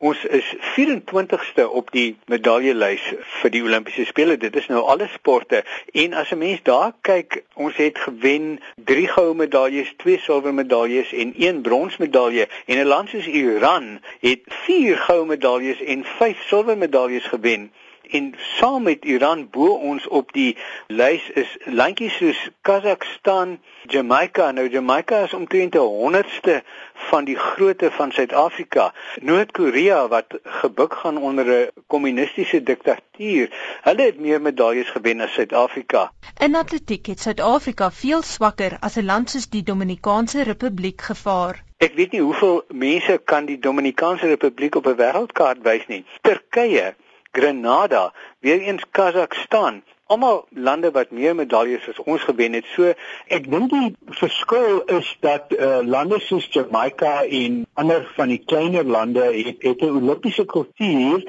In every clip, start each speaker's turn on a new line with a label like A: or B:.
A: Ons is 24ste op die medaljelys vir die Olimpiese spele. Dit is nou alle sporte. En as 'n mens daar kyk, ons het gewen 3 goue medaljes, 2 silwer medaljes en 1 bronsmedalje en 'n land soos Iran het 4 goue medaljes en 5 silwer medaljes gewen en saam met Iran bo ons op die lys is landjies soos Kazakhstan, Jamaica. Nou Jamaica is omtrent 'n honderdste van die grootte van Suid-Afrika. Noord-Korea wat gebuk gaan onder 'n kommunistiese diktatuur. Hulle het meer medaljes gewen as Suid-Afrika.
B: In atletiek het Suid-Afrika veel swakker as 'n land soos die Dominikaanse Republiek gevaar.
A: Ek weet nie hoeveel mense kan die Dominikaanse Republiek op 'n wêreldkaart wys nie. Turkye Grenada, weer eens Kazakhstan, almal lande wat meer medaljes as ons gewen het. So
C: ek dink die verskil is dat uh, lande soos Jamaica en ander van die kleiner lande het, het 'n Olimpiese kultuur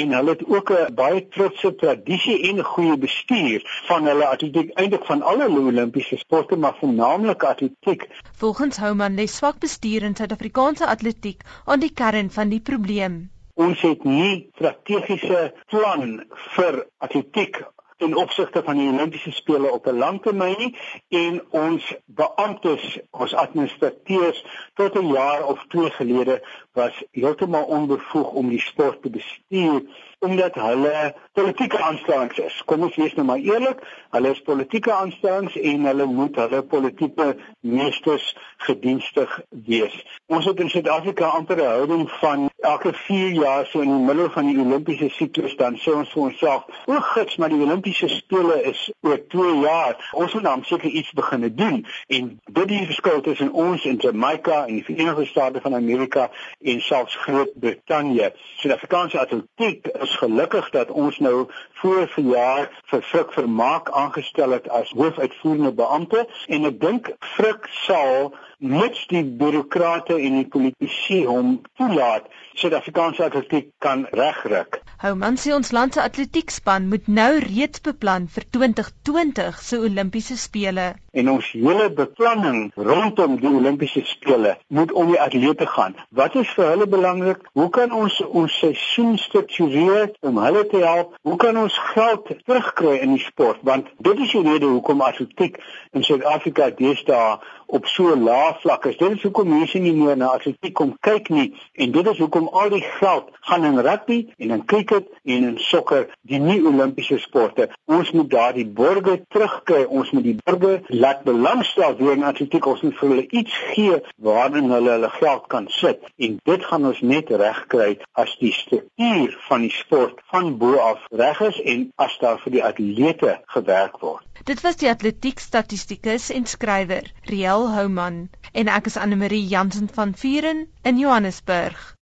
C: en hulle het ook 'n baie trotse tradisie en 'n goeie bestuur van hulle atletiek eintlik van alle Olimpiese sporte maar veralnik atletiek.
B: Volgens Houman lê swak bestuur in Suid-Afrikaanse atletiek aan die kern van die probleem
C: ons het nie strategiese plan vir atletiek in opsigte van die Olimpiese spele op 'n langtermyn nie en ons beamptes ons administrateurs tot 'n jaar of twee gelede was heeltemal onbevoeg om die sport te bestuur omdat hulle politieke aanstellings is. Kom ons wees nou maar eerlik, hulle is politieke aanstellings en hulle moet hulle politieke meesters gedienstig wees. Ons het in Suid-Afrika amper 'n houding van elke 4 jaar so in die middel van die Olimpiese siklus dan sê ons vir onsself, "O, gits, maar die Olimpiese spele is oor 2 jaar. Ons moet dan seker iets begin doen." En dit is die verskil tussen ons en Jamaica en die Verenigde State van Amerika en selfs Groot-Brittanje. Suid-Afrikaanse atletiek is gelukkig dat ons nou voor verjaar vir Frik Vermaak aangestel het as hoofuitvoerende beampte en ek dink Frik sal mits die bureaukrate en die politici hom toelaat Suid-Afrikaanse atletiek kan regryk.
B: Hou man sê ons land se atletiekspan moet nou reeds beplan vir 2020 se Olimpiese spele.
C: En ons hele beplanning rondom die Olimpiese spele moet om die atlete gaan. Wat is vir hulle belangrik? Hoe kan ons ons seisoen struktureer om hulle te help? Hoe kan ons geld terugkry in die sport? Want dit is die rede hoekom atletiek in Suid-Afrika deesdae op so lae vlak is. Dit is hoekom mense nie meer na atletiek kom kyk nie en dit is hoekom al die geld gaan in rugby en in cricket en in sokker, die nie Olimpiese sporte. Ons moet daardie borge terugkry. Ons moet die borge laat belangstel weer in atletiek. Ons moet vir hulle iets gee waarin hulle hulle geld kan sit en dit gaan ons net regkry as die struktuur van die sport van bo af reg is en as daar vir die atlete gewerk word.
B: Dit was die atletiek statistikus en skrywer Riel Houman en ek is Anne Marie Jansen van Vuren in Johannesburg.